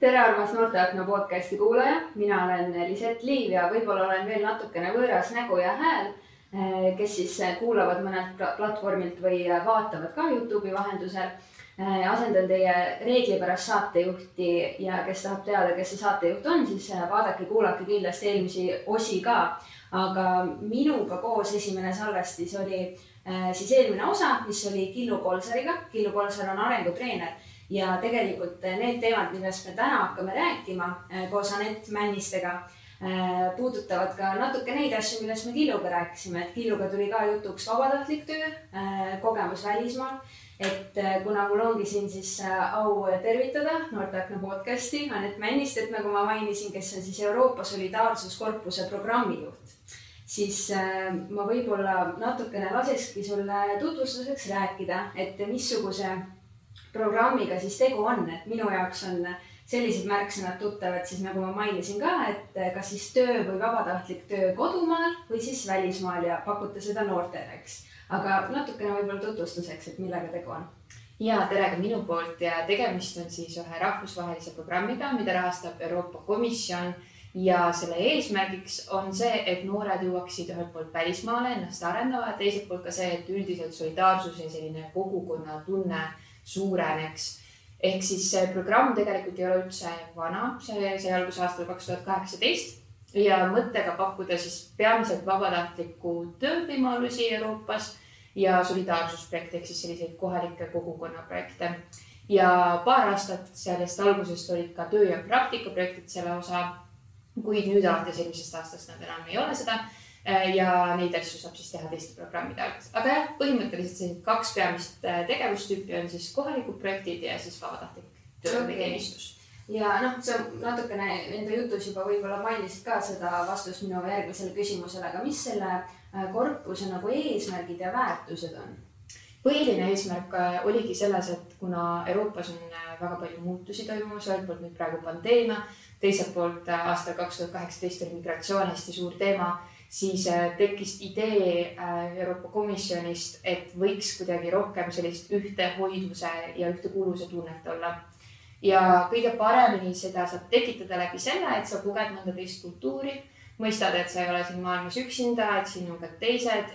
tere, armas Noorteakna podcasti kuulaja, mina olen Lisett Liiv ja võib-olla olen veel natukene võõras nägu ja hääl, eh, kes siis kuulavad mõnelt platvormilt või vaatavad ka Youtube'i vahendusel. Eh, asendan teie reeglipärast saatejuhti ja kes tahab teada, kes see saatejuht on, siis vaadake, kuulake kindlasti eelmisi osi ka. aga minuga koos esimene salvestis oli eh, siis eelmine osa, mis oli Killu Kolsariga. Killu Kolsar on arengutreener ja tegelikult eh, need teemad, millest me täna hakkame rääkima eh, koos Anett Männistega, eh, puudutavad ka natuke neid asju, millest me Killuga rääkisime, et Killuga tuli ka jutuks vabatahtlik töö, kogemus välismaal. et kuna mul ongi siin siis au tervitada Noorteakna podcasti Anett Männist, et nagu ma mainisin, kes on siis Euroopa Solidaarsuskorpuse programmijuht siis ma võib-olla natukene lasekski sulle tutvustuseks rääkida, et missuguse programmiga siis tegu on, et minu jaoks on sellised märksõnad tuttavad siis nagu ma mainisin ka, et kas siis töö või vabatahtlik töö kodumaal või siis välismaal ja pakute seda noortele, eks. aga natukene võib-olla tutvustuseks, et millega tegu on ja tere ka minu poolt ja tegemist on siis ühe rahvusvahelise programmiga, mida rahastab Euroopa Komisjon ja selle eesmärgiks on see, et noored jõuaksid ühelt poolt välismaale, ennast arendama, teiselt poolt ka see, et üldiselt solidaarsus ja selline kogukonnatunne suureneks. ehk siis see programm tegelikult ei ole üldse vana, see sai alguse aastal kaks tuhat kaheksateist ja mõttega pakkuda siis peamiselt vabatahtliku töövõimalusi Euroopas ja solidaarsusprojekte ehk siis selliseid kohalikke kogukonnaprojekte. ja paar aastat sellest algusest olid ka töö ja praktikaprojektid selle osa, kuid nüüd alates eelmisest aastast nad enam ei ole seda ja neid asju saab siis teha teiste programmide alguses. aga jah, põhimõtteliselt sellised kaks peamist äh, tegevustüüpi on siis kohalikud projektid ja siis vabatahtlik töö või teenistus ja noh, sa natukene enda jutus juba võib-olla mainisid ka seda vastust minu järgmisele küsimusele, aga mis selle äh, korpuse nagu eesmärgid ja väärtused on? põhiline eesmärk oligi selles, et kuna Euroopas on väga palju muutusi toimumas, ühelt poolt nüüd praegu pandeemia, teiselt poolt aastal kaks tuhat kaheksateist oli migratsioon hästi suur teema siis äh, tekkis idee äh, Euroopa Komisjonist, et võiks kuidagi rohkem sellist ühtehoidvuse ja ühtekuuluvuse tunnet olla. ja kõige paremini seda saab tekitada läbi selle, et sa koged mõnda teist kultuuri, mõistad, et sa ei ole siin maailmas üksinda, et siin on ka teised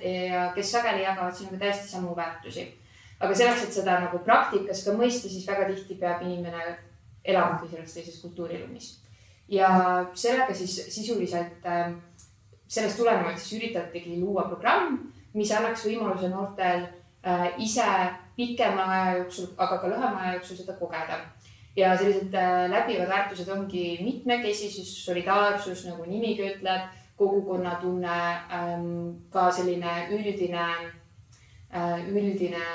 kes sageli jagavad sinuga täiesti samu väärtusi. aga selleks, et seda nagu praktikas ka mõista, siis väga tihti peab inimene elamagi selles teises kultuuriruumis. ja sellega siis sisuliselt äh, sellest tulenevalt siis üritatigi luua programm, mis annaks võimaluse noortel äh, ise pikema aja jooksul, aga ka lühema aja jooksul seda kogeda. ja sellised äh, läbivad väärtused ongi mitmekesisus, solidaarsus, nagu nimigi ütleb, kogukonnatunne ähm,, ka selline üldine äh,, üldine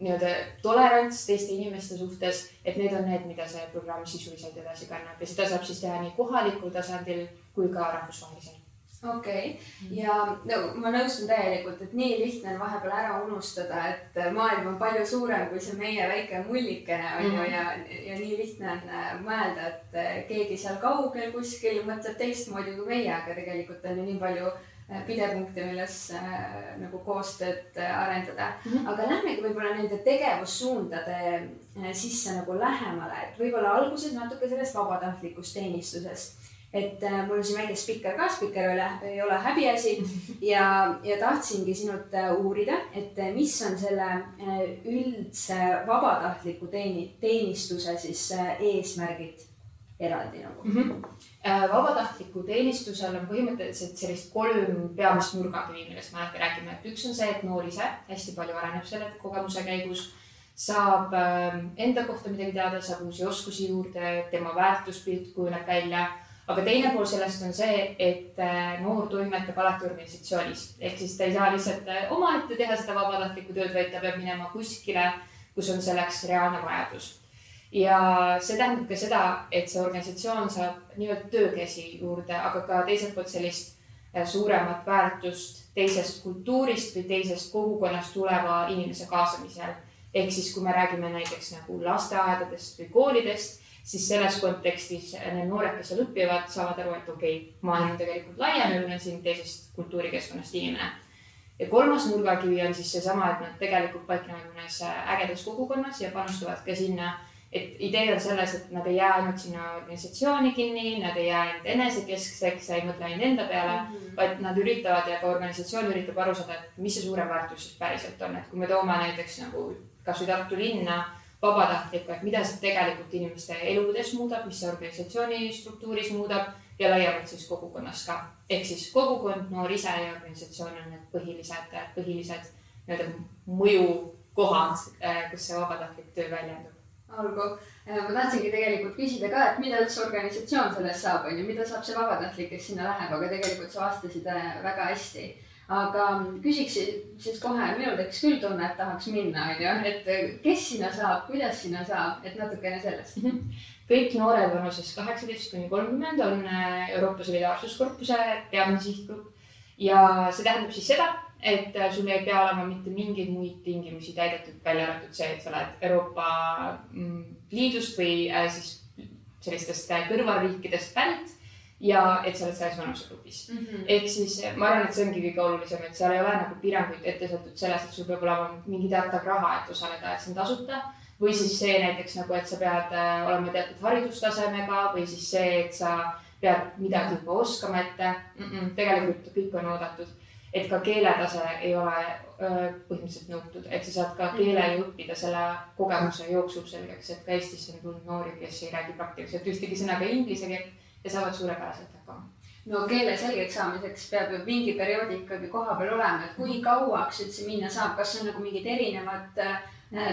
nii-öelda tolerants teiste inimeste suhtes, et need on need, mida see programm sisuliselt edasi kannab ja seda saab siis teha nii kohalikul tasandil kui ka rahvusvahelisel okei okay., ja no ma nõustun täielikult, et nii lihtne on vahepeal ära unustada, et maailm on palju suurem kui see meie väike mullikene on ju mm -hmm. ja, ja nii lihtne on äh, mõelda, et äh, keegi seal kaugel kuskil mõtleb teistmoodi kui meie, aga tegelikult on ju nii palju äh, pidepunkte, milles äh, nagu koostööd äh, arendada mm. -hmm. aga lähmegi võib-olla nende tegevussuundade äh, sisse nagu lähemale, et võib-olla alguses natuke sellest vabatahtlikust teenistusest et äh, mul on siin väike spikker ka, spikker ei ole, ei ole häbiasi ja, ja tahtsingi sinult äh, uurida, et äh, mis on selle äh, üldse vabatahtliku teeni-, teenistuse siis äh, eesmärgid eraldi nagu mm? -hmm. vabatahtliku teenistusel on põhimõtteliselt sellist kolm peamist nurgakivi, millest me alati räägime, et üks on see, et noor ise hästi palju areneb selle kogemuse käigus saab enda kohta midagi teada, saab uusi oskusi juurde, tema väärtuspilt kujuneb välja aga teine pool sellest on see, et äh, noor toimetab alati organisatsioonis ehk siis ta ei saa lihtsalt äh, omaette teha seda vabatahtlikku tööd, vaid ta peab minema kuskile, kus on selleks reaalne vajadus. ja see tähendab ka seda, et see organisatsioon saab nii-öelda töökäsi juurde, aga ka teiselt poolt sellist äh, suuremat väärtust teisest kultuurist või teisest kogukonnast tuleva inimese kaasamisel. ehk siis, kui me räägime näiteks nagu lasteaedadest või koolidest siis selles kontekstis need noored, kes seal õpivad, saavad aru, et okei okay,, maailm on tegelikult laiem ja meil on siin teisest kultuurikeskkonnast inimene. ja kolmas nurgakivi on siis seesama, et nad tegelikult paiknevad mõnes ägedas kogukonnas ja panustavad ka sinna et idee on selles, et nad ei jää ainult sinna organisatsiooni kinni, nad ei jää ainult enesekeskseks ja ei mõtle ainult enda peale mm, -hmm. vaid nad üritavad ja ka organisatsioon üritab aru saada, et mis see suurem väärtus siis päriselt on, et kui me toome näiteks nagu kasvõi Tartu linna vabatahtlikku, et mida see tegelikult inimeste eludes muudab, mis see organisatsiooni struktuuris muudab ja laiemalt siis kogukonnas ka. ehk siis kogukond, noor ise ja organisatsioon on need põhilised, põhilised nii-öelda mõjukohad, kus see vabatahtlik töö väljendub olgu, äh, ma tahtsingi tegelikult küsida ka, et mida üldse organisatsioon sellest saab, on ju, mida saab see vabatahtlik, kes sinna läheb, aga tegelikult sa vastasid äh, väga hästi. Aga küsiks siis kohe, minul tekkis küll tunne, et tahaks minna, on ju, et äh, kes sinna saab, kuidas sinna saab, et natukene sellest. Mhm. kõik noored vanuses kaheksateist kuni kolmkümmend on Euroopa Solidaarsuskorpuse peamine sihtgrupp. Ja see tähendab siis seda, et äh, sul ei pea olema mitte mingeid muid tingimusi täidetud, välja arvatud see, et sa oled Euroopa mm, Liidust või äh, siis sellistest äh, kõrvalriikidest pärit ja et sa oled selles vanusegrupis mm. -hmm. ehk siis ma arvan, et see ongi kõige olulisem, et seal ei ole nagu piiranguid ette seatud selles, et sul peab olema mingi teatav raha, et osaleda, et see on tasuta. või siis see näiteks nagu, et sa pead olema teatud haridustasemega või siis see, et sa pead midagi juba oskama ette mm. -mm, tegelikult kõik on oodatud et ka keeletase ei ole öö, põhimõtteliselt nõutud, et sa saad ka mhm. keele ju õppida selle kogemuse jooksul selgeks, et ka Eestisse on tulnud noori, kes ei räägi praktiliselt ühtegi sõnaga inglise keelt ja saavad suurepäraselt hakkama. no keele selgeks saamiseks peab ju mingi perioodi ikkagi kohapeal olema, et kui kauaks üldse minna saab, kas on nagu mingid erinevad äh,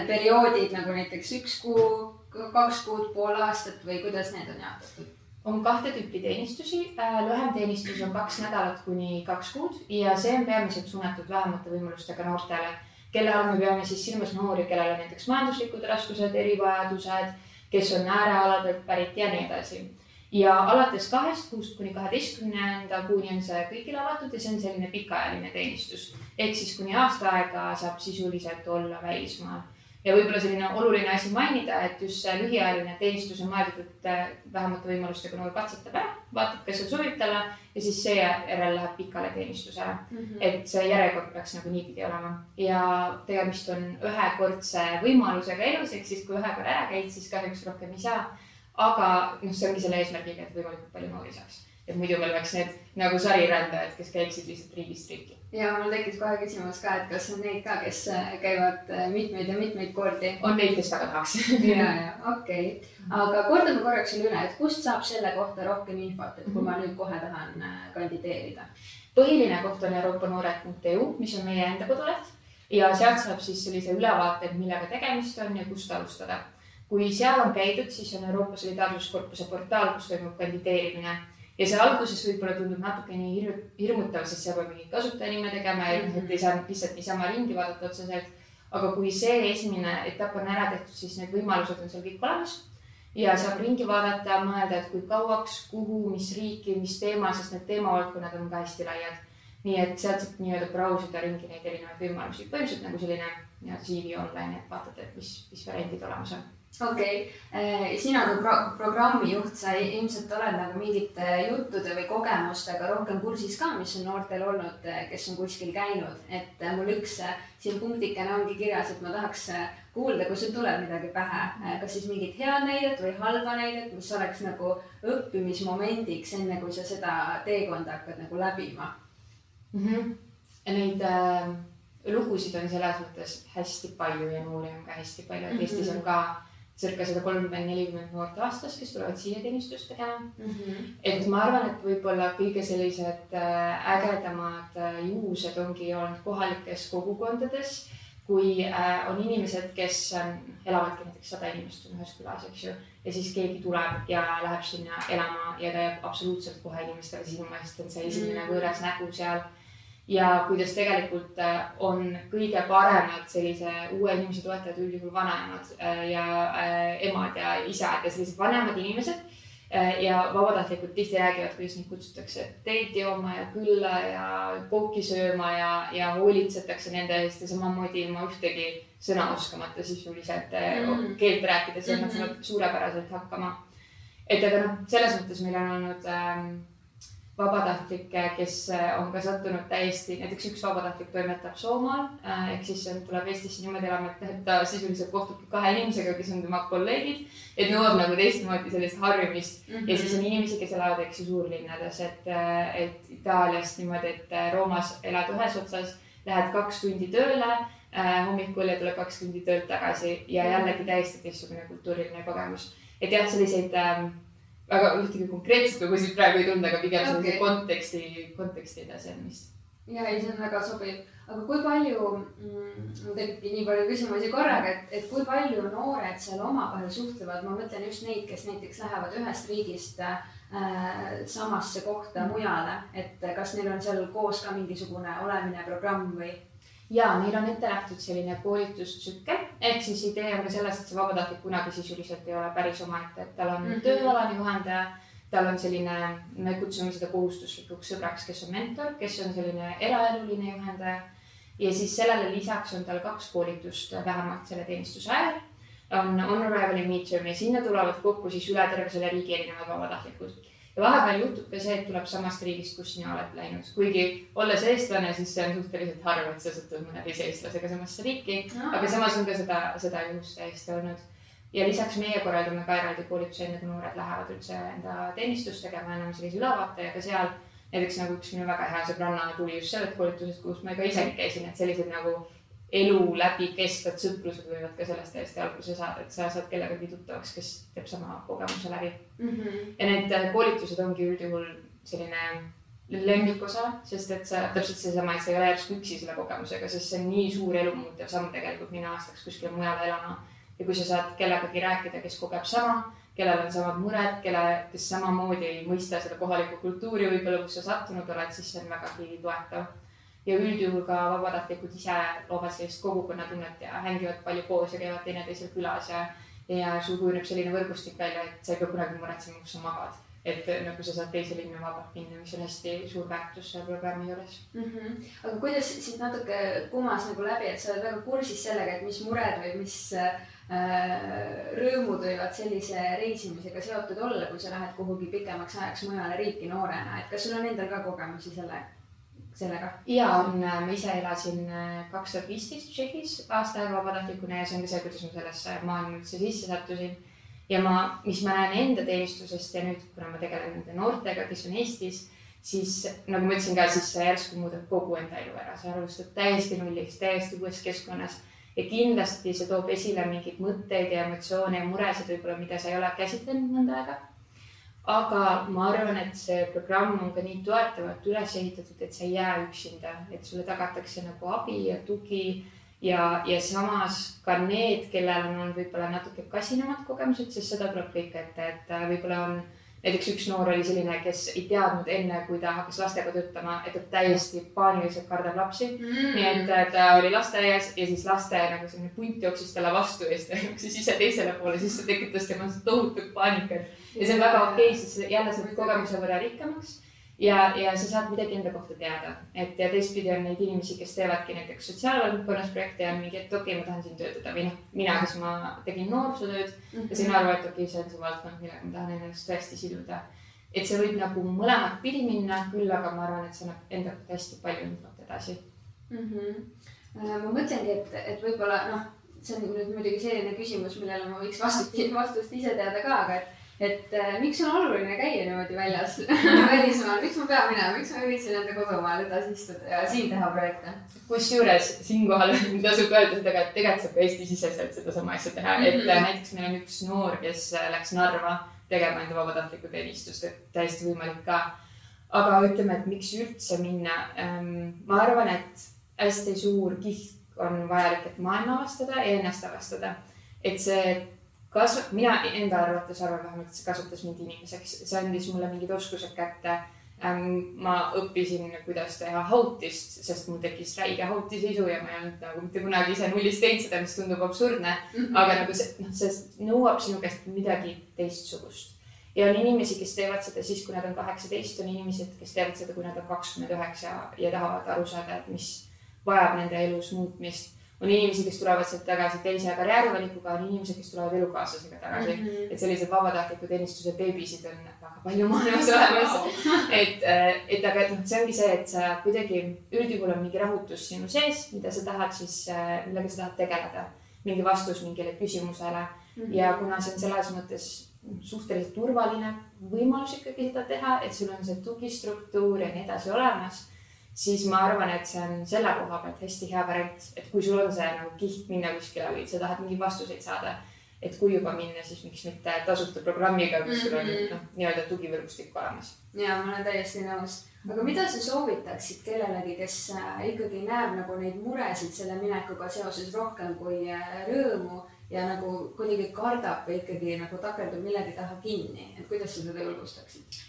perioodid nagu näiteks üks kuu, kaks kuud, pool aastat või kuidas need on jaotatud? on kahte tüüpi teenistusi. Äh, lühem teenistus on kaks nädalat kuni kaks kuud ja see on peamiselt suunatud vähemate võimalustega noortele, kelle all me peame siis silmas noori, kellel on näiteks majanduslikud raskused, erivajadused, kes on äärealadelt pärit ja nii edasi. Ja alates kahest kuust kuni kaheteistkümnenda kuuni on see kõigile avatud ja see on selline pikaajaline teenistus. ehk siis kuni aasta aega saab sisuliselt olla välismaal ja võib-olla selline oluline asi mainida, et just see lühiajaline teenistus on mõeldud, et äh, vähemate võimalustega noor katsetab ära, vaatab, kas on sobiv talle ja siis seejärel läheb pikale teenistusele mm. -hmm. et see järjekord peaks nagu niipidi olema ja tegemist on ühekordse võimalusega elus, ehk siis kui ühe korra ära käid, siis kahjuks rohkem ei saa. Aga noh, see ongi selle eesmärgiga, et võimalikult palju noori saaks et muidu meil oleks need nagu sarirändajad, kes käiksid lihtsalt riigist riiki ja mul tekkis kohe küsimus ka, et kas on neid ka, kes äh, käivad äh, mitmeid ja mitmeid kordi? on neid, kes väga tahaks ja, ja okei okay., aga kordame korraks selle üle, et kust saab selle kohta rohkem infot, et kui ma nüüd kohe tahan äh, kandideerida? põhiline koht on euroopanoored.eu, mis on meie enda koduleht ja sealt saab siis sellise ülevaate, et millega tegemist on ja kust alustada. Kui seal on käidud, siis on Euroopa Solidaarsuskorpuse portaal, kus toimub kandideerimine. Ja see alguses võib-olla tundub natukene hirmutav, sest seal peab mingit kasutajanime tegema ja noh, et ei saa lihtsalt niisama ringi vaadata otseselt. aga kui see esimene etapp on ära tehtud, siis need võimalused on seal kõik olemas. Ja saab ringi vaadata, mõelda, et kui kauaks, kuhu, mis riiki, mis teema, sest need teemavaldkonnad on ka hästi laiad. nii et sealt saab nii-öelda brausida ringi neid erinevaid võimalusi, põhimõtteliselt nagu selline CV online, et vaatate, et mis, mis variandid olemas on okei okay., eh, sina kui pro programmijuht, sa ilmselt oled nagu mingite juttude või kogemustega rohkem kursis ka, mis on noortel olnud, eh, kes on kuskil käinud, et eh, mul üks siin punktikene ongi kirjas, et ma tahaks kuulda, kui sul tuleb midagi pähe, kas siis mingit head näidet või halba näidet, mis oleks nagu õppimismomendiks, enne kui sa seda teekonda hakkad nagu läbima mm. -hmm. Neid äh, lugusid on selles mõttes hästi palju ja noori on ka hästi palju, et Eestis on ka circa sada kolmkümmend, nelikümmend noort aastas, kes tulevad siia teenistust tegema mm. -hmm. et ma arvan, et võib-olla kõige sellised äh, ägedamad äh, juhused ongi olnud kohalikes kogukondades, kui äh, on inimesed, kes elavadki näiteks sada inimest on ühes külas, eks ju, ja siis keegi tuleb ja läheb sinna elama ja ta jääb absoluutselt kohe inimestele silma, sest on see esimene mhm. võõras nägu seal ja kuidas tegelikult äh, on kõige paremad sellise uue inimese toetajad üldjuhul vanaemad äh, ja äh, emad ja isad ja sellised vanemad inimesed. ja vabatahtlikud tihti räägivad, kuidas neid kutsutakse teed jooma ja külla ja kooki sööma ja, ja hoolitsetakse nende eest ja samamoodi ilma ühtegi sõna oskamata sisuliselt mm. keelt rääkides ja nad saavad suurepäraselt hakkama. et aga noh, selles mõttes meil on olnud ähm, vabatahtlikke, kes on ka sattunud täiesti, näiteks üks vabatahtlik toimetab Soomaal äh, ehk siis tuleb Eestisse niimoodi elama, et ta sisuliselt kohtubki kahe inimesega, kes on tema kolleegid. et nõuab nagu teistmoodi sellist harjumist mm -hmm. ja siis on inimesi, kes elavad, eks ju, suurlinnades, et, et Itaaliast niimoodi, et Roomas elad ühes otsas, lähed kaks tundi tööle hommikul ja tuled kaks tundi töölt tagasi ja jällegi täiesti teistsugune kultuuriline kogemus. et jah, selliseid äh, väga ühtegi konkreetset lugu siit praegu ei tulnud, aga pigem okay. sellise konteksti, konteksti edasemist. ja ei, see on väga sobiv, aga kui palju mm,, mul tekibki nii palju küsimusi korraga, et, et kui palju noored seal omavahel suhtlevad, ma mõtlen just neid, kes näiteks lähevad ühest riigist äh, samasse kohta mujale, et kas neil on seal koos ka mingisugune olemine programm või? Ja neil on ette nähtud selline koolitustsükkel, ehk siis idee on ka selles, et see vabatahtlik kunagi sisuliselt ei ole päris omaette, et tal on mm -hmm. tööalane juhendaja, tal on selline, me kutsume seda kohustuslikuks sõbraks, kes on mentor, kes on selline eraeluline juhendaja. ja siis sellele lisaks on tal kaks koolitust vähemalt selle teenistuse ajal. on on arrival ja meet-term ja sinna tulevad kokku siis üle terve selle riigi erinevad vabatahtlikud ja vahepeal juhtub ka see, et tuleb samast riigist, kus sina oled läinud, kuigi olles eestlane, siis see on suhteliselt harv, et sa satud mõne teise eestlasega samasse riiki no., aga samas on ka seda, seda juhust täiesti olnud. ja lisaks meie korraldame ka eraldi koolituse, enne kui noored lähevad üldse enda teenistust tegema, anname sellise ülevaate ja ka seal näiteks nagu üks minu väga hea sõbranna tuli just sellelt koolitusest, kus ma ka ise käisin, et sellised nagu elu läbi kestvad sõprused võivad ka sellest täiesti alguse saada, et sa saad kellegagi tuttavaks, kes teeb sama kogemuse läbi mm. -hmm. ja need äh, koolitused ongi üldjuhul selline lemmikosa, sest et sa täpselt seesama, et sa ei ole järsku üksi selle kogemusega, sest see on nii suur elumuutev samm tegelikult minna aastaks kuskile mujale elama. ja kui sa saad kellegagi rääkida, kes kogeb sama, kellel on samad mured, kelle, kes samamoodi ei mõista seda kohalikku kultuuri võib-olla, kus sa sattunud oled, siis see on vägagi toetav ja üldjuhul ka vabatahtlikud ise loovad sellist kogukonnatunnet ja hängivad palju koos ja käivad teineteisel külas ja, ja sul kujuneb selline võrgustik välja, et sa ei pea kunagi muretsema, kus sa magad. et nagu sa saad teise linna vabalt minna, mis on hästi suur väärtus selle programmi juures mm. -hmm. aga kuidas siit natuke kumas nagu läbi, et sa oled väga kursis sellega, et mis mured või mis äh, rõõmud võivad sellise reisimisega seotud olla, kui sa lähed kuhugi pikemaks ajaks mujale riiki noorena, et kas sul on endal ka kogemusi sellega? Sellega? ja on, äh, ma ise elasin äh, kaks tuhat viisteist Tšehhis aasta aega vabatahtlikuna ja see on ka see, kuidas ma sellesse maailma üldse sisse sattusin. ja ma, mis ma näen enda teenistusest ja nüüd, kuna ma tegelen nende noortega, kes on Eestis, siis nagu ma ütlesin ka, siis see järsku muudab kogu enda elu ära, sa alustad täiesti nullist, täiesti uues keskkonnas ja kindlasti see toob esile mingeid mõtteid ja emotsioone ja muresid võib-olla, mida sa ei ole käsitlenud mõnda aega aga ma arvan, et see programm on ka nii toetavalt üles ehitatud, et sa ei jää üksinda, et sulle tagatakse nagu abi ja tugi. Ja, ja samas ka need, kellel on võib-olla natuke kasinamad kogemused, sest seda tuleb kõik ette, et võib-olla on näiteks üks noor oli selline, kes ei teadnud enne, kui ta hakkas lastega töötama, et ta täiesti paaniliselt kardab lapsi. Mm.. nii et ta oli lasteaias ja siis laste nagu selline punt jooksis talle vastu ja siis ta jooksis ise teisele poole, siis see tekitas temas tohutut paanikat. Ja see on väga okei okay,, sest jälle saad kogemuse võrra rikkamaks ja, ja sa saad midagi enda kohta teada, et ja teistpidi on neid inimesi, kes teevadki näiteks sotsiaalvaldkonnas projekte ja mingi, et okei okay,, ma tahan siin töötada või noh, mina, kes ma tegin noorsootööd mm -hmm. ja sain aru, et okei okay,, see on see valdkond, millega ma tahan ennast tõesti siduda. et see võib nagu mõlemat pidi minna, küll aga ma arvan, et see annab enda kohta hästi palju infot edasi mm. -hmm. ma mõtlengi, et, et võib-olla noh, see on nüüd muidugi selline küsimus, millele ma võiks vastust, vastust ise teada ka, aga et et äh, miks on oluline käia niimoodi väljas välismaal, miks ma pean minema, miks ma ei võiks enda kodumaal edasi istuda ja siin teha projekte? kusjuures siinkohal tasub öelda seda ka, et tegelikult saab ka Eesti-siseselt sedasama asja teha mm, -hmm. et mhm. äh, näiteks meil on üks noor, kes äh, läks Narva tegema enda vabatahtlikku teenistust, et täiesti võimalik ka. aga ütleme, et miks üldse minna ähm,? ma arvan, et hästi suur kihk on vajalik, et maailma avastada ja ennast avastada. et see kasv-, mina enda arvates arvan vähemalt, et see kasvatas mind inimeseks, see andis mulle mingid oskused kätte. ma õppisin, kuidas teha hautist, sest mul tekkis räige hautiseisu ja ma ei olnud nagu mitte kunagi ise nullist teinud seda, mis tundub absurdne mm. -hmm. aga nagu see, noh, see nõuab sinu käest midagi teistsugust ja on inimesi, kes teevad seda siis, kui nad on kaheksateist, on inimesed, kes teevad seda, kui nad on kakskümmend üheksa ja tahavad aru saada, et mis vajab nende elus muutmist on inimesi, kes tulevad sealt tagasi teise karjäärivalikuga, on inimesed, kes tulevad elukaaslasega tagasi mm. -hmm. et sellised vabatahtliku teenistuse beebisid on väga palju maailmas olemas. et, äh, et aga, et noh, see ongi see, et sa kuidagi üldjuhul on mingi rahutus sinu sees, mida sa tahad siis, äh, millega sa tahad tegeleda. mingi vastus mingile küsimusele mm. -hmm. ja kuna see on selles mõttes suhteliselt turvaline võimalus ikkagi seda teha, et sul on see tugistruktuur ja nii edasi olemas siis ma arvan, et see on selle koha pealt hästi hea variant, et kui sul on see nagu kiht minna kuskile või sa tahad mingeid vastuseid saada, et kui juba minna, siis miks mitte tasuta programmiga, kus sul on noh, nii-öelda tugivõrgustik olemas. ja ma olen täiesti nõus, aga mida sa soovitaksid kellelegi, kes äh, ikkagi näeb nagu neid muresid selle minekuga seoses rohkem kui äh, rõõmu ja nagu kuidagi kardab või ikkagi nagu takerdub millegi taha kinni, et kuidas sa seda julgustaksid?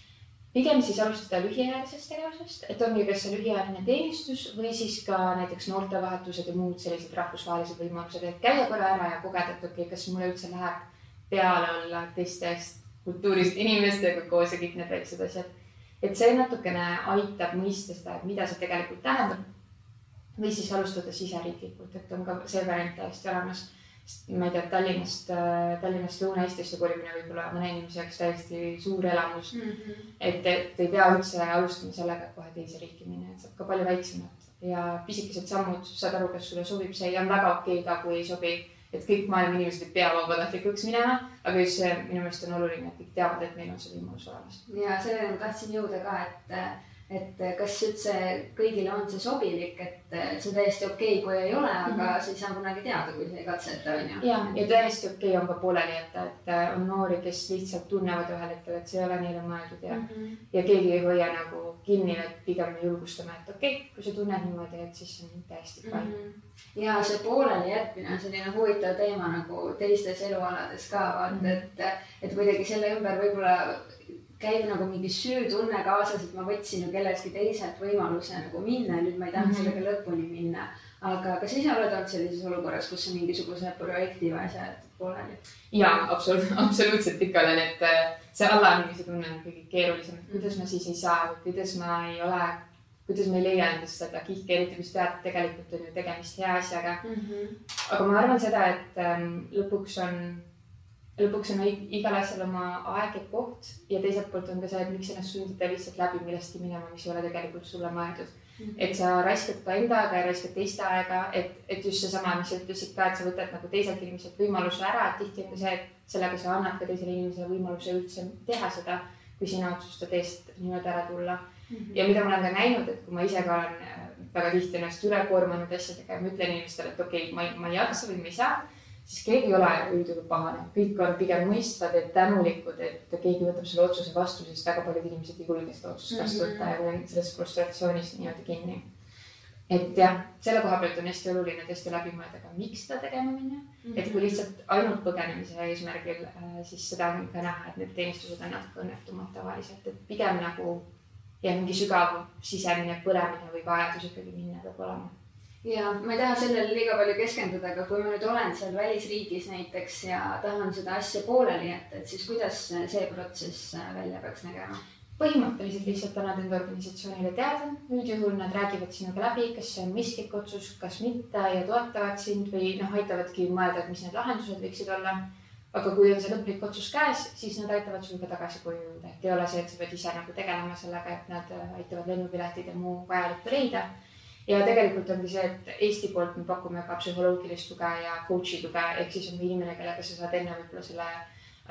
Pigem siis alustada lühiajalisest tegevusest, et ongi kas see lühiajaline teenistus või siis ka näiteks noortevahetused ja muud sellised rahvusvahelised võimalused, et käia korra ära ja kogeda, et okei okay,, kas mulle üldse läheb peale olla teistest kultuurist inimestega koos ja kõik need väiksed asjad. et see natukene aitab mõista seda, et mida see tegelikult tähendab. või siis alustada siseriiklikult, et on ka see variant täiesti olemas ma ei tea, Tallinnast, äh, Tallinnast Lõuna-Eestisse kolimine võib olla mõne inimese jaoks täiesti suur elamus mm. -hmm. et, et ei pea üldse alustama sellega, et kohe teise riiki minna, et saab ka palju väiksemat ja pisikesed sammud, saad aru, kas sulle sobib see ja on väga okei okay ka, kui ei sobi. et kõik maailma inimesed ei pea vabatahtlikuks minema, aga just see minu meelest on oluline, et kõik teavad, et meil on see võimalus olemas. ja selleni ma tahtsin jõuda ka, et et kas üldse kõigile on see sobilik, et see on täiesti okei okay,, kui ei ole, aga mm -hmm. sa ei saa kunagi teada, kui sa ei katseta, on ju. ja, ja täiesti okei okay on ka pooleli jätta, et on noori, kes lihtsalt tunnevad ühel hetkel, et see ei ole neile mõeldud ja mm, -hmm. ja keegi ei hoia nagu kinni, et pigem me julgustame, et okei okay,, kui sa tunned niimoodi, et siis on täiesti fine mm. -hmm. ja see pooleli jätmine on selline huvitav teema nagu teistes elualades ka vaata mm, -hmm. et, et kuidagi selle ümber võib-olla käib nagu mingi süütunne kaasas, et ma võtsin ju kelleltki teiselt võimaluse nagu minna ja nüüd ma ei taha mm -hmm. sellega lõpuni minna. aga kas ise oled olnud sellises olukorras, kus on mingisuguse projekti või asja jäetud pooleli? ja absoluutselt, absoluutselt ikka olen, et äh, see allaandmise tunne on kõige keerulisem, et kuidas ma siis ei saa, kuidas ma ei ole, kuidas ma ei leia endast seda kihki, eriti kui sa tead, et tegelikult on ju tegemist hea asjaga mm. -hmm. aga ma arvan seda, et ähm, lõpuks on lõpuks on igal asjal oma aeg ja koht ja teiselt poolt on ka see, et miks ennast sundida lihtsalt läbi millestki minema, mis ei ole tegelikult sulle mõeldud mm. -hmm. et sa raiskad ka enda aega ja raiskad teiste aega, et, et just seesama, mis sa ütlesid ka, et sa võtad nagu teiselt inimeselt võimaluse ära, et tihti on ka see, et sellega sa annad ka teisele inimesele võimaluse üldse teha seda, kui sina otsustad eest nii-öelda ära tulla mm. -hmm. ja mida ma olen ka näinud, et kui ma ise ka olen äh, väga tihti ennast üle koormanud asjadega ja ma ütlen inimestele, et okei okay,, ma ei, ma ei jaksa või ma ei saa siis keegi ei ole üldjuhul pahane, kõik on pigem mõistvad ja tänulikud, et keegi võtab selle otsuse vastu, sest väga paljud inimesed ei julge seda otsust vastu võtta ja on selles frustratsioonis nii-öelda kinni. et jah, selle koha pealt on hästi oluline tõesti läbi mõelda ka, miks seda tegema minna mm. -hmm. et kui lihtsalt ainult põgenemise eesmärgil, äh, siis seda on ka näha, et need teenistused on natuke õnnetumad tavaliselt, et pigem nagu ja mingi sügav sisemine põlemine või vajadus ikkagi minna peab olema ja ma ei taha sellele liiga palju keskenduda, aga kui ma nüüd olen seal välisriigis näiteks ja tahan seda asja pooleli jätta, et siis kuidas see protsess välja peaks nägema? põhimõtteliselt lihtsalt annad enda organisatsioonile teada, üldjuhul nad räägivad sinuga läbi, kas see on mõistlik otsus, kas mitte ja toetavad sind või noh, aitavadki mõelda, et mis need lahendused võiksid olla. aga kui on see lõplik otsus käes, siis nad aitavad sul ka tagasi koju jõuda, et ei ole see, et sa pead ise nagu tegelema sellega, et nad aitavad lennupiletid ja muu vajalikku leida ja tegelikult ongi see, et Eesti poolt me pakume ka psühholoogilist tuge ja coach'i tuge, ehk siis on inimene, kellega sa saad enne võib-olla selle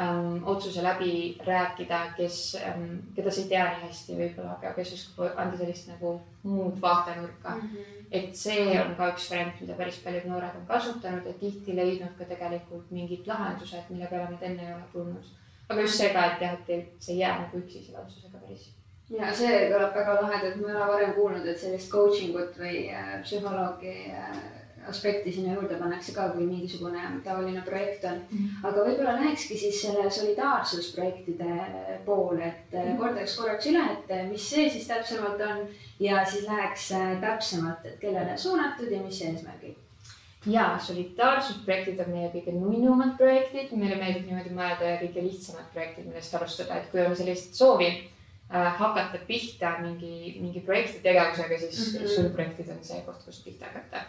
ähm, otsuse läbi rääkida, kes ähm,, keda sa ei tea nii hästi võib-olla, aga kes oskab anda sellist nagu muud vaatenurka mm. -hmm. et see on ka üks variant, mida päris paljud noored on kasutanud ja tihti leidnud ka tegelikult mingid lahendused, mille peale nad enne ei ole tulnud. aga just see ka, et jah, et sa ei jää nagu üksi selle otsusega päris ja see kõlab väga lahedalt, ma ei ole varem kuulnud, et sellist coaching ut või äh, psühholoogi äh, aspekti sinna juurde pannakse ka, kui mingisugune taoline projekt on mm. -hmm. aga võib-olla lähekski siis selle solidaarsusprojektide poole, et mm -hmm. kordaks korraks üle, et mis see siis täpsemalt on ja siis läheks täpsemalt, et kellele suunatud ja mis eesmärgid ja solidaarsusprojektid on meie kõige nunnumad projektid, meile meeldib niimoodi mõelda ja kõige lihtsamad projektid, millest alustada, et kui on sellist soovi Äh, hakata pihta mingi, mingi projekti tegevusega, siis mm -hmm. suurprojektid on see koht, kust pihta hakata.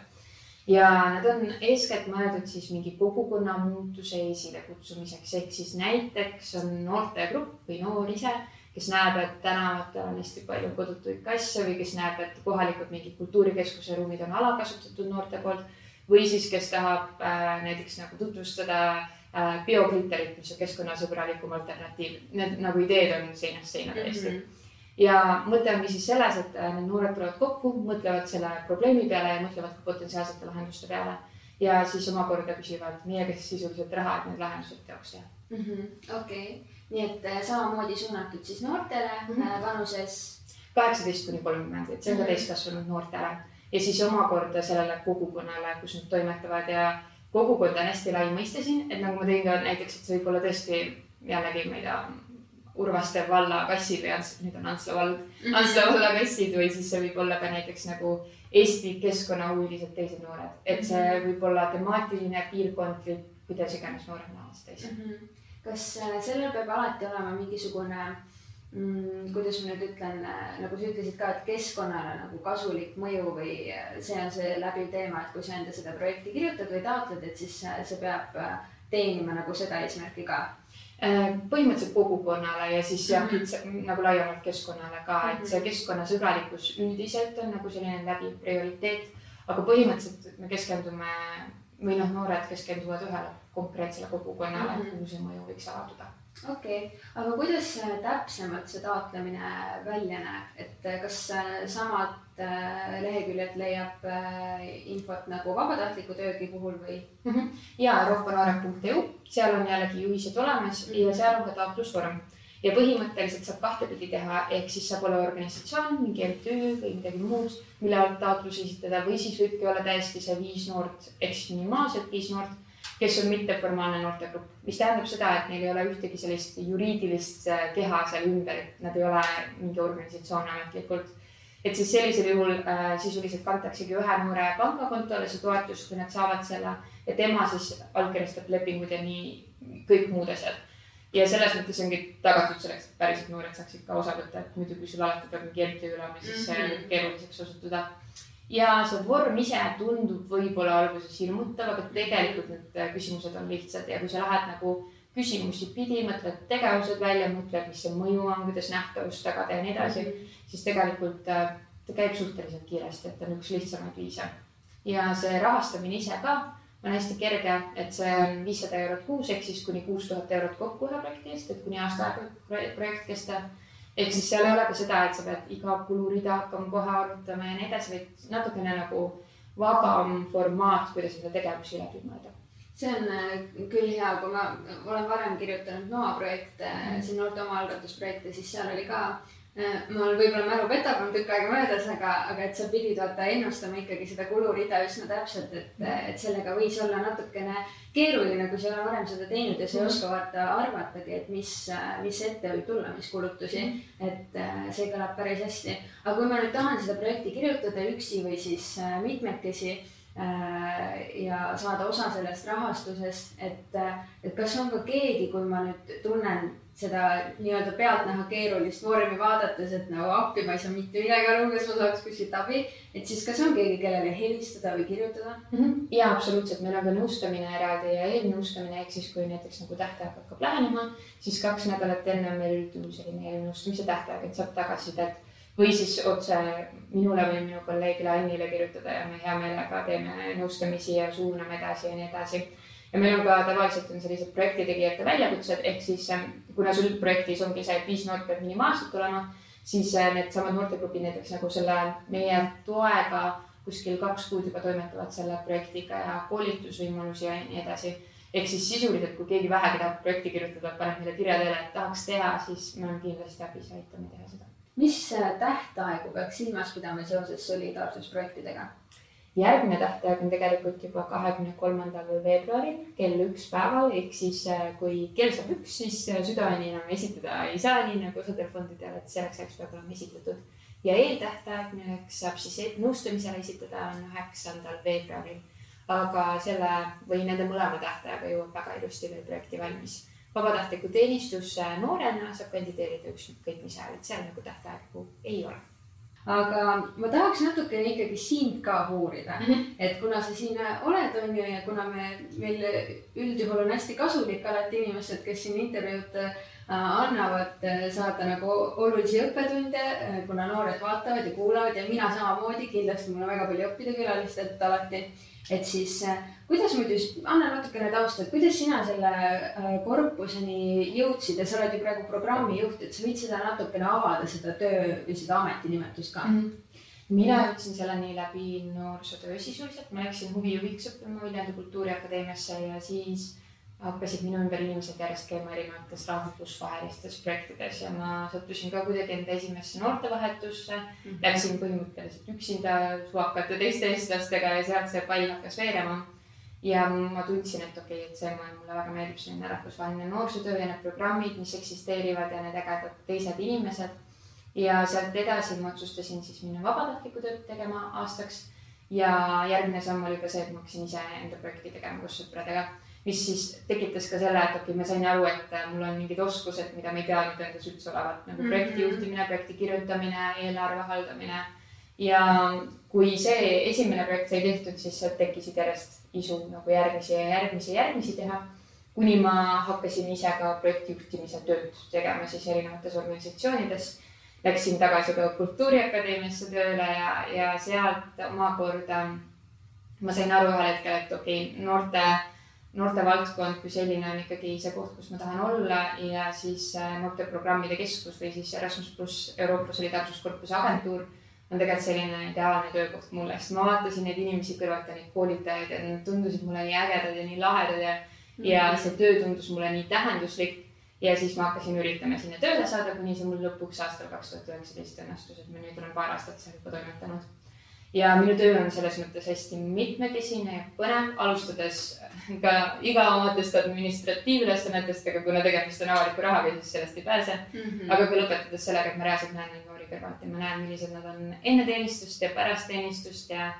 ja nad on eeskätt mõeldud siis mingi kogukonna muutuse esilekutsumiseks, ehk siis näiteks on noortegrupp või noor ise, kes näeb, et tänavatel on hästi palju kodutuid kasse või kes näeb, et kohalikud mingid kultuurikeskuse ruumid on alakasutatud noorte poolt või siis, kes tahab äh, näiteks nagu tutvustada äh, biokritterit, mis on keskkonnasõbralikum alternatiiv. Need nagu ideed on seinast seina täiesti mm. -hmm ja mõte ongi siis selles, et äh, need noored tulevad kokku, mõtlevad selle probleemi peale ja mõtlevad ka potentsiaalsete lahenduste peale. ja siis omakorda küsivad meie käest sisuliselt raha, et need lahendused teoks teha mm -hmm.. okei okay., nii et äh, samamoodi suunatud siis noortele mm -hmm. vanuses? kaheksateist kuni kolmkümmend, et see on ka mm -hmm. täiskasvanud noortele ja siis omakorda sellele kogukonnale, kus nad toimetavad ja kogukond on hästi lai mõiste siin, et nagu ma tõin ka näiteks, et see võib olla tõesti jällegi, ma ei tea Urvaste valla kassid või Ants, nüüd on Antsla vald mm, -hmm. Antsla valla kassid või siis see võib olla ka näiteks nagu Eesti keskkonnahuvilised teised noored, et see mhm. võib olla temaatiline, piirkondlik, kuidas iganes noored näevad seda ise mm. -hmm. kas äh, sellel peab alati olema mingisugune mm,, kuidas ma nüüd ütlen, äh, nagu sa ütlesid ka, et keskkonnale nagu kasulik mõju või äh, see on see läbiv teema, et kui sa enda seda projekti kirjutad või taotled, et siis see peab teenima nagu seda eesmärki ka Äh, põhimõtteliselt kogukonnale ja siis jah mm -hmm., nagu laiemalt keskkonnale ka, et see mhm. keskkonnasõbralikkus üldiselt on nagu selline läbiv prioriteet. aga põhimõtteliselt me keskendume või noh, noored keskenduvad ühele konkreetsele kogukonnale mm, -hmm. kuhu see mõju võiks avalduda okei okay., aga kuidas täpsemalt see taotlemine välja näeb, et kas samad äh, leheküljed leiab äh, infot nagu vabatahtliku töögi puhul või mm? -hmm. ja euroopanoored.eu, seal on jällegi juhised olemas mm -hmm. ja seal on ka taotlusvorm ja põhimõtteliselt saab kahtepidi teha, ehk siis saab olla organisatsioon, mingi MTÜ või midagi muud, mille alt taotlus esitada või siis võibki olla täiesti see viis noort ehk siis minimaalselt viis noort kes on mitteformaalne noortegrupp, mis tähendab seda, et neil ei ole ühtegi sellist juriidilist äh, keha seal ümber, et nad ei ole mingi organisatsioon ametlikult. et siis sellisel juhul äh, sisuliselt kantaksegi ühe noore pangakontole see toetus, kui nad saavad selle ja tema siis allkirjastab lepingud ja nii kõik muud asjad. ja selles mõttes ongi tagatud selleks, et päriselt noored saaksid ka osa võtta, et muidu, kui sul alati peab mingi MTÜ olema, siis see mm -hmm. keeruliseks osutuda ja see vorm ise tundub võib-olla alguses hirmutav, aga tegelikult need äh, küsimused on lihtsad ja kui sa lähed nagu küsimusi pidi, mõtled tegevused välja, mõtled, mis see mõju on, kuidas nähtavust tagada ja nii edasi mm, -hmm. siis tegelikult äh, ta käib suhteliselt kiiresti, et on üks lihtsamaid viise. ja see rahastamine ise ka on hästi kerge, et see on viissada eurot kuus ehk siis kuni kuus tuhat eurot kokku ühe projekti eest, et kuni aasta aega projekt kestab ehk siis seal ei ole ka seda, et sa pead iga kulurida hakkama kohe arvutama ja nii edasi, vaid natukene nagu vabam formaat, kuidas seda tegevusi läbi mõelda. See on äh, küll hea, kui ma olen varem kirjutanud NOA projekte mm, siin noorte omaalgatusprojekte, siis seal oli ka Äh, mul võib-olla mälu petab, on tükk aega möödas, aga, aga et sa pidid vaata ennustama ikkagi seda kulurida üsna täpselt, et, et sellega võis olla natukene keeruline, kui sa ei ole varem seda teinud ja sa ei mhm. oska vaata arvatagi, et mis, mis ette võib tulla, mis kulutusi. Mhm. et äh, see kõlab päris hästi. aga kui ma nüüd tahan seda projekti kirjutada üksi või siis äh, mitmekesi ja saada osa sellest rahastusest, et, et kas on ka keegi, kui ma nüüd tunnen seda nii-öelda pealtnäha keerulist vormi vaadates, et nagu appi, ma ei saa mitte midagi aru, kas ma saaks kuskilt abi. et siis, kas on keegi, kellele helistada või kirjutada mm? -hmm. ja absoluutselt, meil on ka nõustamine eraldi ja eelnõustamine ehk siis, kui näiteks nagu tähtaeg hakkab lähenema, siis kaks nädalat enne on meil üldjuhul selline eelnõustamise tähtaeg, et saab tagasisidet või siis otse minule või minu kolleegile Annile kirjutada ja me hea meelega teeme nõustamisi ja suuname edasi ja nii edasi ja meil on ka tavaliselt on sellised projektitegijate väljakutsed, ehk siis ähm, kuna sul projektis ongi see, et viis noort peab minimaalselt olema, siis äh, needsamad noortegrupid näiteks nagu selle meie toega kuskil kaks kuud juba toimetavad selle projektiga ja koolitusvõimalusi ja nii edasi. ehk siis sisuliselt, kui keegi vähegi tahab projekti kirjutada, paneb meile kirja teele, et tahaks teha, siis me oleme kindlasti abis ja aitame teha seda. mis äh, tähtaegu peaks silmas pidama seoses solidaarsusprojektidega? Järgmine tähtaeg on tegelikult juba kahekümne kolmandal veebruaril kell üks päeval, ehk siis äh, kui kell saab üks, siis äh, südaööni enam esitada ei saa, nii nagu osadel fondidel, et selleks ajaks peab olema esitatud. ja eeltähtaeg, milleks saab siis e-, nõustamisele esitada, on üheksandal veebruaril. aga selle või nende mõlema tähtajaga jõuab väga ilusti veel projekti valmis. vabatahtliku teenistusse noorena saab kandideerida ükskõik mis ajal, et seal nagu tähtaegu ei ole aga ma tahaks natukene ikkagi sind ka uurida mm, -hmm. et kuna sa siin oled, on ju, ja kuna me, meil üldjuhul on hästi kasulik alati inimesed, kes siin intervjuud äh, annavad, äh, saada nagu olulisi õppetunde, äh, kuna noored vaatavad ja kuulavad ja mina samamoodi, kindlasti mul on väga palju õppida külalistelt alati. et siis kuidas muidu, anna natukene tausta, et kuidas sina selle korpuseni jõudsid ja sa oled ju praegu programmijuht, et sa võid seda natukene avada, seda töö või seda ametinimetust ka mm? -hmm mina jõudsin selleni läbi noorsootöö sisuliselt, ma läksin huvijuhiks õppima Viljandi Kultuuriakadeemiasse ja siis hakkasid minu ümber inimesed järjest käima erinevates rahvusvahelistes projektides ja ma sattusin ka kuidagi enda esimesse noortevahetusse mm. -hmm. Läksin põhimõtteliselt üksinda suvakate teiste eestlastega ja sealt see pall hakkas veerema. Ja ma tundsin, et okei okay,, et see mulle väga meeldib, selline rahvusvaheline noorsootöö ja need programmid, mis eksisteerivad ja need ägedad teised inimesed ja sealt edasi ma otsustasin siis minna vabatahtlikku tööd tegema aastaks. ja järgmine samm oli juba see, et ma hakkasin ise enda projekti tegema koos sõpradega, mis siis tekitas ka selle, et okei okay,, ma sain aru, et mul on mingid oskused, mida ma ei teadnud endas üldse olevat nagu mhm. projekti juhtimine, projekti kirjutamine, eelarve haldamine. ja kui see esimene projekt sai tehtud, siis sealt tekkisid järjest isu nagu järgmisi ja järgmisi ja järgmisi teha. Kuni ma hakkasin ise ka projektijuhtimise tööd tegema siis erinevates organisatsioonides. Läksin tagasi ka Kultuuriakadeemiasse tööle ja, ja sealt omakorda ma sain aru ühel hetkel, et okei okay,, noorte, noortevaldkond kui selline on ikkagi see koht, kus ma tahan olla ja siis äh, noorteprogrammide keskus või siis Erasmus pluss Euroopa Solidaarsuskorpuse agentuur on tegelikult selline ideaalne töökoht mulle, sest ma vaatasin neid inimesi kõrvalt ja neid koolitajaid ja nad tundusid mulle nii ägedad ja nii lahedad ja mm, -hmm. ja see töö tundus mulle nii tähenduslik ja siis ma hakkasin üritama sinna tööle saada, kuni see mul lõpuks aastal kaks tuhat üheksateist õnnestus, et ma nüüd olen paar aastat seal juba toimetanud. Ja minu töö on selles mõttes hästi mitmekesine ja põnev, alustades ka iga omadest administratiivülesannetest, aga kuna tegemist on avaliku rahaga, siis sellest ei pääse mm. -hmm. aga ka lõpetades sellega, et ma reaalselt näen neid noori kõrvalt ja ma näen, millised nad on enne teenistust ja pärast teenistust ja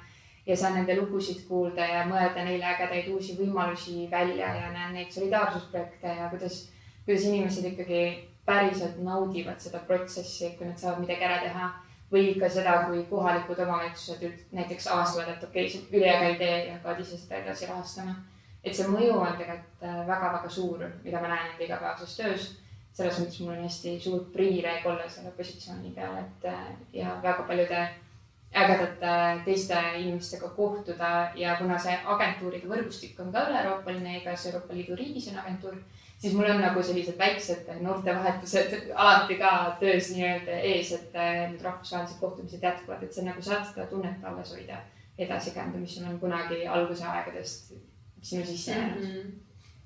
ja saan nende lugusid kuulda ja mõelda neile ägedaid uusi võimalusi välja ja näen neid solidaarsusprojekte ja kuidas kuidas inimesed ikkagi päriselt naudivad seda protsessi, kui nad saavad midagi ära teha või ka seda, kui kohalikud omavalitsused näiteks avastavad, et okei okay,, see on üliäge idee ja hakkavad ise seda edasi rahastama. et see mõju on tegelikult väga-väga äh, suur, mida ma näen enda igapäevases töös. selles mõttes mul on hästi suur privileeg olla selle positsiooni peal, et äh, ja väga paljude ägedate teiste inimestega kohtuda ja kuna see agentuuride võrgustik on ka üle-euroopaline, igas Euroopa Liidu riigis on agentuur siis mul on nagu sellised väiksed noortevahetused alati ka töös nii-öelda ees, et äh, need rahvusvahelised kohtumised jätkuvad, et sa nagu saad seda tunnet alles hoida edasi kanda, mis on kunagi alguse aegadest sinu sisse jäänud mm. -hmm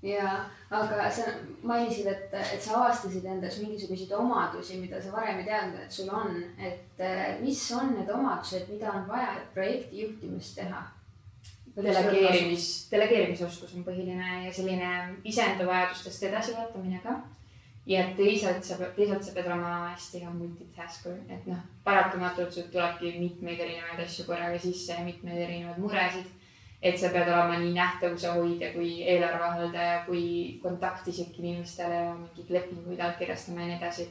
ja, aga sa mainisid, et, et sa avastasid endas mingisuguseid omadusi, mida sa varem ei teadnud, et sul on, et äh, mis on need omadused, mida on vaja, et projekti juhtimist teha? Delegeerimis, delegeerimisoskus on põhiline ja selline iseenda vajadustest edasivaatamine ka. ja teisalt sa, teisalt sa pead olema hästi hea multitasker, et noh, paratamatult sul tulebki mitmeid erinevaid asju korraga sisse ja mitmeid erinevaid muresid. et sa pead olema nii nähtavuse hoidja kui eelarvehaldaja kui kontakt isegi inimestele ja mingeid lepinguid allkirjastama ja nii edasi.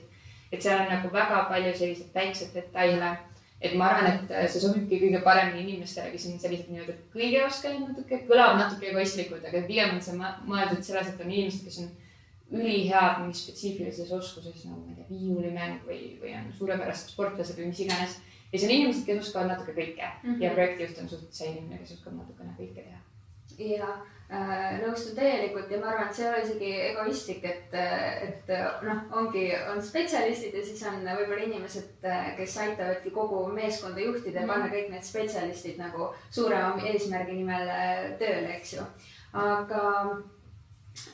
et seal on nagu väga palju selliseid väikseid detaile et ma arvan, et äh, see sobibki kõige paremini inimestele, kes on sellised nii-öelda kõige oskajad natuke, kõlab natuke egoistlikult, aga pigem on see mõeldud selles, et on inimesed, kes on ülihead mingis spetsiifilises oskuses nagu ma ei tea, viiulimäng või, või on suurepärased sportlased või mis iganes. ja siis on inimesed, kes oskavad natuke kõike mm -hmm. ja projektijuht on suhteliselt see inimene, kes oskab natukene kõike teha. ja nõustun täielikult ja ma arvan, et see ei ole isegi egoistlik, et, et noh, ongi, on spetsialistid ja siis on võib-olla inimesed, kes aitavadki kogu meeskonda juhtida ja panna mhm. kõik need spetsialistid nagu suurema eesmärgi nimel äh, tööle, eks ju. aga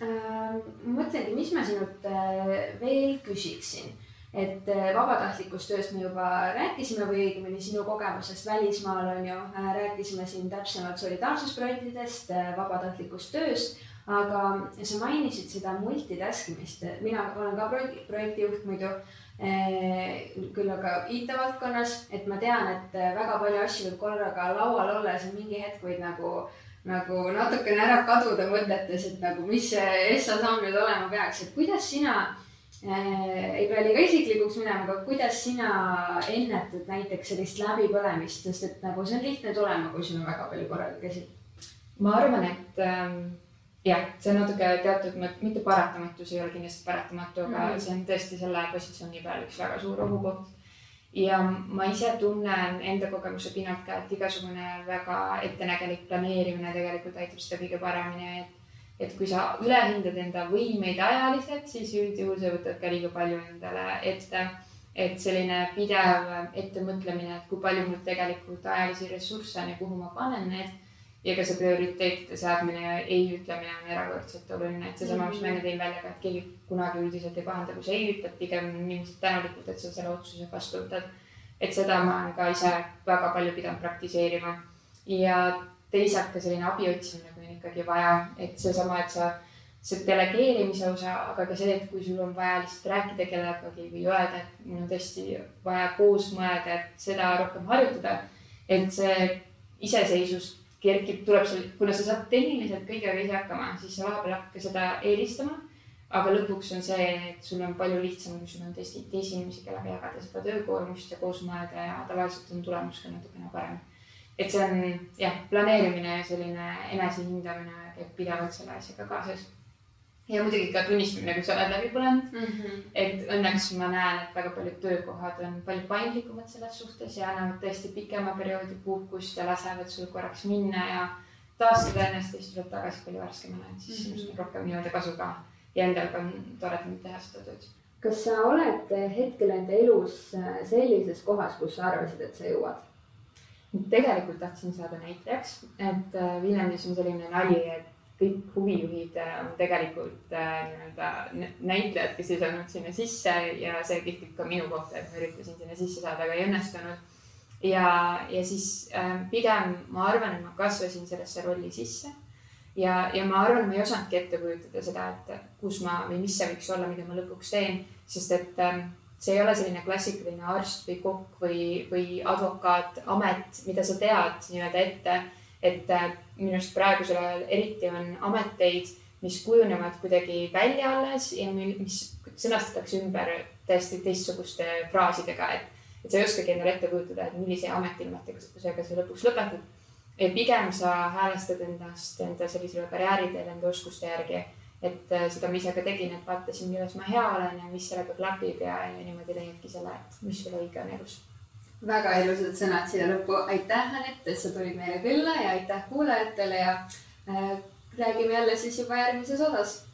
äh, mõtlengi, mis ma sinult äh, veel küsiksin et äh, vabatahtlikust tööst me juba rääkisime või õigemini sinu kogemusest välismaal on ju, äh, rääkisime siin täpsemalt solidaarsusprojektidest, äh, vabatahtlikust tööst, aga sa mainisid seda multitask imist, mina olen ka projekti, projektijuht muidu küll aga IT-valdkonnas, et ma tean, et väga palju asju võib korraga laual olla ja siis mingi hetk võid nagu, nagu natukene ära kaduda mõtetes, et nagu mis see Essa samm nüüd olema peaks, et kuidas sina ei pea liiga isiklikuks minema, aga kuidas sina ennetad näiteks sellist läbipõlemist, sest et nagu see on lihtne tulema, kui sul on väga palju korraga käsi? ma arvan, et ähm, jah, see on natuke teatud, mitte paratamatus ei ole kindlasti paratamatu, aga mm -hmm. see on tõesti selle positsiooni peal üks väga suur ohukoht. ja ma ise tunnen enda kogemuse pinnalt ka, et igasugune väga ettenägelik planeerimine tegelikult aitab seda kõige paremini, et et kui sa ülehindad enda võimeid ajaliselt, siis üldjuhul sa võtad ka liiga palju endale ette. et selline pidev ettemõtlemine, et kui palju mul tegelikult ajalisi ressursse on ja kuhu ma panen need ja ka see prioriteetide seadmine ja ei ütlemine on erakordselt oluline, et seesama, mis ma enne tõin välja ka, et keegi kunagi üldiselt ei pahanda, kui sa ei ütled, pigem on inimesed tänulikud, et sa selle otsuse vastu võtad. et seda ma olen ka ise väga palju pidanud praktiseerima ja teisalt ka selline abi otsimine, ikkagi vaja, et seesama, et sa see delegeerimise osa, aga ka see, et kui sul on vaja lihtsalt rääkida kellegagi või öelda, et mul on tõesti vaja koos mõelda, et seda rohkem harjutada. et see iseseisvus kerkib, tuleb sul, kuna sa saad tehniliselt kõigega ise hakkama, siis sa vahepeal hakkad seda eelistama. aga lõpuks on see, et sul on palju lihtsam, kui sul on teisi, teisi inimesi, kellega jagada seda töökoormust ja koos mõelda ja tavaliselt on tulemus ka natukene parem. Et see on jah, planeerimine ja selline enesehindamine käib pidevalt selle asjaga kaasas ja muidugi ka tunnistamine, kui sa oled läbi põlenud mm. -hmm. et õnneks ma näen, et väga paljud töökohad on palju paindlikumad selles suhtes ja annavad tõesti pikema perioodi puhkust ja lasevad sul korraks minna ja taastada ennast ja siis tuleb tagasi palju värskemana, et siis mm -hmm. on rohkem nii-öelda kasu ka ja endal ka on toredam teha seda tööd. kas sa oled hetkel enda elus sellises kohas, kus sa arvasid, et sa jõuad? Tegelikult tahtsin saada näitlejaks, et äh, Viljandis on selline nali, et kõik huvijuhid äh, on tegelikult äh, nii-öelda näitlejad, kes ei saanud sinna sisse ja see kehtib ka minu kohta, et ma üritasin sinna sisse saada, aga ei õnnestunud. ja, ja siis äh, pigem ma arvan, et ma kasvasin sellesse rolli sisse. ja, ja ma arvan, ma ei osanudki ette kujutada seda, et kus ma või mis see võiks olla, mida ma lõpuks teen, sest et see ei ole selline klassikaline arst või kokk või, või advokaat, amet, mida sa tead nii-öelda ette et äh, minu arust praegusel ajal eriti on ameteid, mis kujunevad kuidagi välja alles ja mis sõnastatakse ümber täiesti teistsuguste fraasidega, et, et sa ei oskagi endale ette kujutada, et millise ametiilmatusega sa lõpuks lõpetad. et pigem sa häälestad endast enda sellisele karjääriteel enda oskuste järgi. Et äh, seda ma ise ka tegin, et vaatasin, milles ma hea olen ja mis sellega klapib ja, ja niimoodi leiadki selle, et mis sulle õige on elus väga ilusad sõnad siia lõppu. aitäh, Anett, et sa tulid meile külla ja aitäh kuulajatele ja äh, räägime jälle siis juba järgmises osas